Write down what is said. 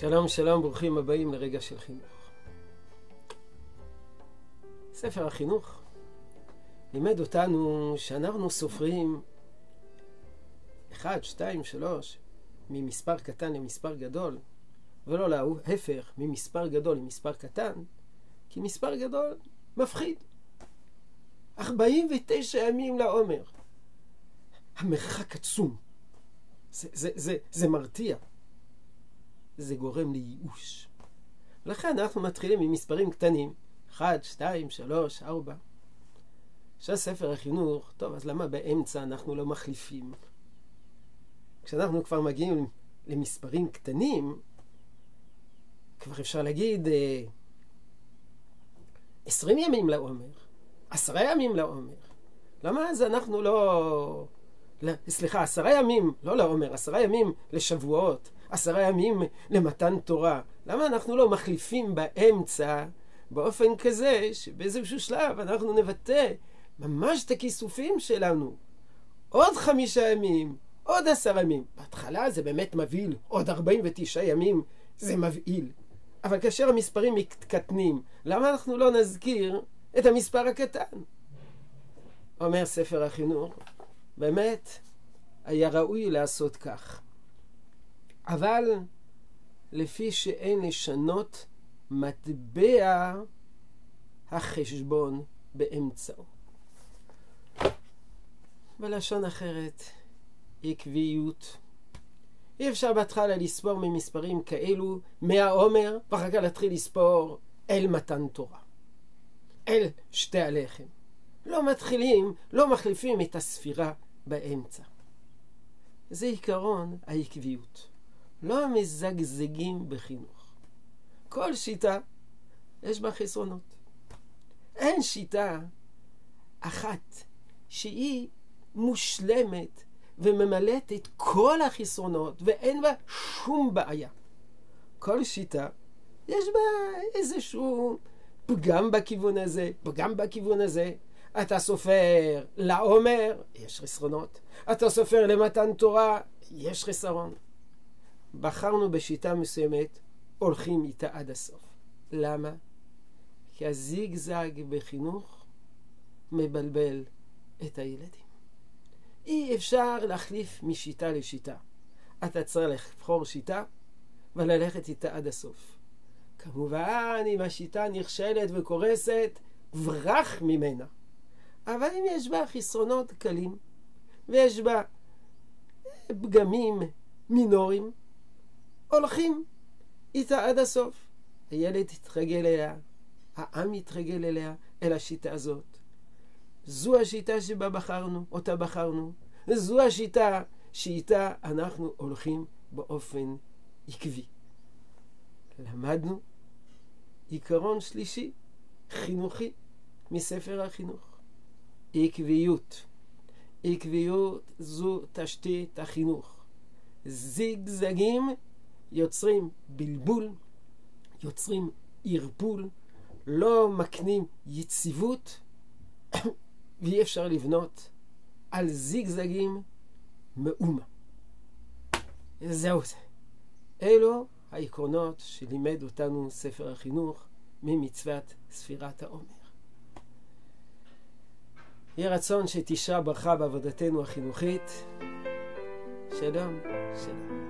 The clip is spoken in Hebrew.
שלום, שלום, ברוכים הבאים לרגע של חינוך. ספר החינוך לימד אותנו שאנחנו סופרים 1, 2, 3 ממספר קטן למספר גדול, ולא להפך, ממספר גדול למספר קטן, כי מספר גדול מפחיד. 49 ימים לעומר. המרחק עצום. זה, זה, זה, זה מרתיע. זה גורם לייאוש. לכן אנחנו מתחילים עם מספרים קטנים, 1, 2, 3, 4. עכשיו ספר החינוך, טוב, אז למה באמצע אנחנו לא מחליפים? כשאנחנו כבר מגיעים למספרים קטנים, כבר אפשר להגיד אה, 20 ימים לעומר, עשרה ימים לעומר. למה אז אנחנו לא... סליחה, עשרה ימים, לא לעומר, עשרה ימים לשבועות, עשרה ימים למתן תורה. למה אנחנו לא מחליפים באמצע באופן כזה שבאיזשהו שלב אנחנו נבטא ממש את הכיסופים שלנו? עוד חמישה ימים, עוד עשרה ימים. בהתחלה זה באמת מבהיל, עוד ארבעים ותשעה ימים זה מבהיל. אבל כאשר המספרים מתקטנים, למה אנחנו לא נזכיר את המספר הקטן? אומר ספר החינוך, באמת היה ראוי לעשות כך. אבל לפי שאין לשנות מטבע החשבון באמצעו. בלשון אחרת, עקביות. אי אפשר בהתחלה לספור ממספרים כאלו מהעומר, ואחר כך להתחיל לספור אל מתן תורה. אל שתי הלחם. לא מתחילים, לא מחליפים את הספירה באמצע. זה עיקרון העקביות. לא מזגזגים בחינוך. כל שיטה יש בה חסרונות. אין שיטה אחת שהיא מושלמת וממלאת את כל החסרונות ואין בה שום בעיה. כל שיטה יש בה איזשהו פגם בכיוון הזה, פגם בכיוון הזה. אתה סופר לעומר, יש חסרונות. אתה סופר למתן תורה, יש חסרון. בחרנו בשיטה מסוימת, הולכים איתה עד הסוף. למה? כי הזיגזג בחינוך מבלבל את הילדים. אי אפשר להחליף משיטה לשיטה. אתה צריך לבחור שיטה וללכת איתה עד הסוף. כמובן, אם השיטה נכשלת וקורסת, ברח ממנה. אבל אם יש בה חסרונות קלים, ויש בה פגמים מינוריים, הולכים איתה עד הסוף. הילד יתרגל אליה, העם יתרגל אליה, אל השיטה הזאת. זו השיטה שבה בחרנו, אותה בחרנו. זו השיטה שאיתה אנחנו הולכים באופן עקבי. למדנו עיקרון שלישי, חינוכי, מספר החינוך. עקביות. עקביות זו תשתית החינוך. זיגזגים יוצרים בלבול, יוצרים ערפול, לא מקנים יציבות, ואי אפשר לבנות על זיגזגים מאומה. זהו זה. אלו העקרונות שלימד אותנו ספר החינוך ממצוות ספירת העומר. יהי רצון שתשרה ברכה בעבודתנו החינוכית. שלום, שלום.